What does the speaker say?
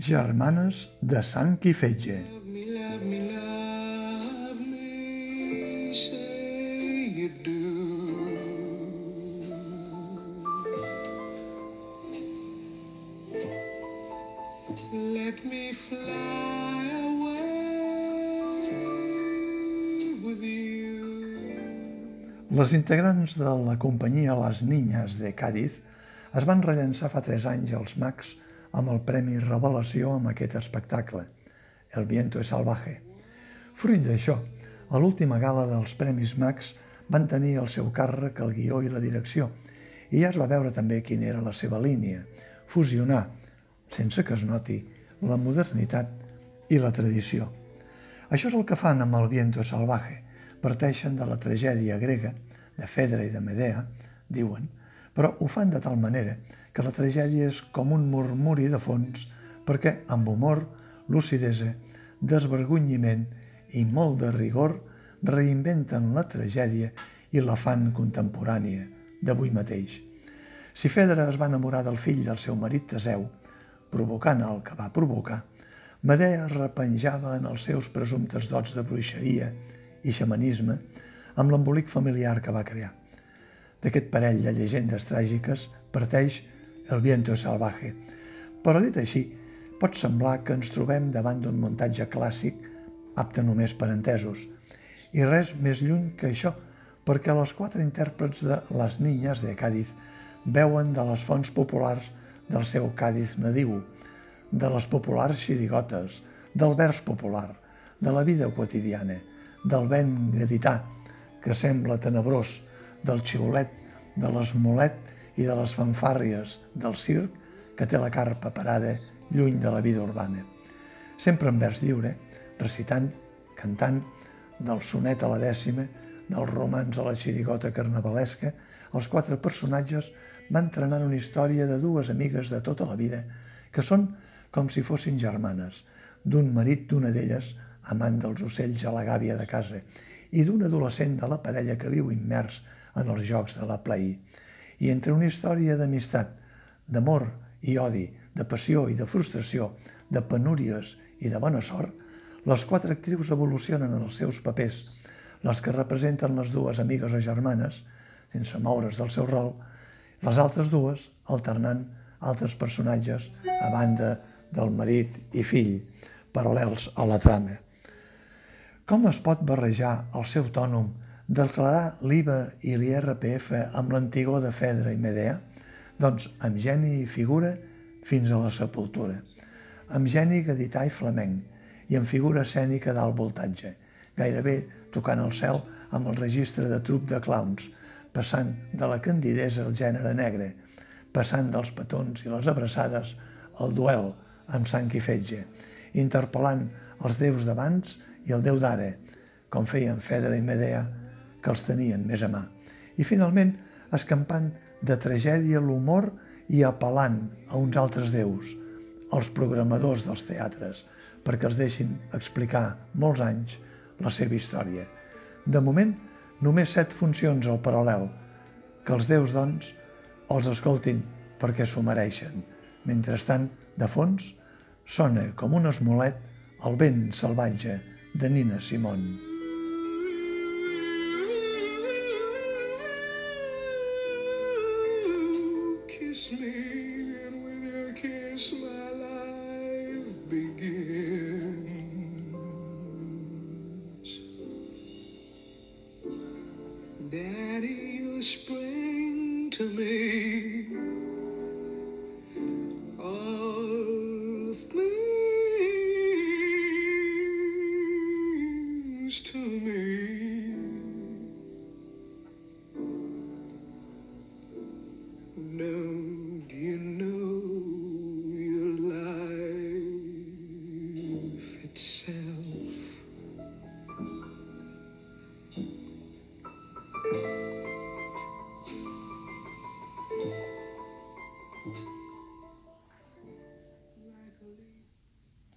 Germanes de Sant Quifetge. Let me fly away with you. Les integrants de la companyia Les Niñas de Cádiz es van rellençar fa tres anys als Max amb el Premi Revelació amb aquest espectacle, El viento es salvaje. Fruit d'això, a l'última gala dels Premis Max van tenir al seu càrrec el guió i la direcció, i ja es va veure també quina era la seva línia, fusionar, sense que es noti, la modernitat i la tradició. Això és el que fan amb el viento salvaje. Parteixen de la tragèdia grega, de Fedra i de Medea, diuen, però ho fan de tal manera que la tragèdia és com un murmuri de fons perquè amb humor, lucidesa, desvergonyiment i molt de rigor reinventen la tragèdia i la fan contemporània d'avui mateix. Si Fedra es va enamorar del fill del seu marit Teseu, provocant el que va provocar, Medea repenjava en els seus presumptes dots de bruixeria i xamanisme amb l'embolic familiar que va crear. D'aquest parell de llegendes tràgiques parteix el viento salvaje. Però dit així, pot semblar que ens trobem davant d'un muntatge clàssic apte només per entesos. I res més lluny que això, perquè els quatre intèrprets de Les Niñas de Cádiz veuen de les fonts populars del seu Cádiz nadiu, de les populars xirigotes, del vers popular, de la vida quotidiana, del vent gadità, que sembla tenebrós, del xiulet, de l'esmolet i de les fanfàrries del circ que té la carpa parada lluny de la vida urbana. Sempre en vers lliure, recitant, cantant, del sonet a la dècima, del romanç a la xirigota carnavalesca, els quatre personatges van trenant una història de dues amigues de tota la vida que són com si fossin germanes, d'un marit d'una d'elles, amant dels ocells a la gàbia de casa, i d'un adolescent de la parella que viu immers en els jocs de la plaí. I entre una història d'amistat, d'amor i odi, de passió i de frustració, de penúries i de bona sort, les quatre actrius evolucionen en els seus papers, les que representen les dues amigues o germanes, sense moure's del seu rol, les altres dues alternant altres personatges a banda del marit i fill, paral·lels a la trama. Com es pot barrejar el seu tònom declarar l'IVA i l'IRPF amb l'antigó de Fedra i Medea? Doncs amb geni i figura fins a la sepultura, amb geni gadità i flamenc. I amb figura escènica d'alt voltatge, gairebé tocant el cel amb el registre de trup de clowns, passant de la candidesa al gènere negre, passant dels petons i les abraçades al duel amb sang i fetge, interpel·lant els déus d'abans i el déu d'ara, com feien Fedra i Medea, que els tenien més a mà. I finalment, escampant de tragèdia l'humor i apel·lant a uns altres déus, els programadors dels teatres, perquè els deixin explicar molts anys la seva història. De moment, només set funcions al paral·lel, que els déus, doncs, els escoltin perquè s'ho mereixen. Mentrestant, de fons, sona com un esmolet el vent salvatge de Nina Simon. kiss me, and with your kiss, my life begins. Daddy, you spring to me. All things to me.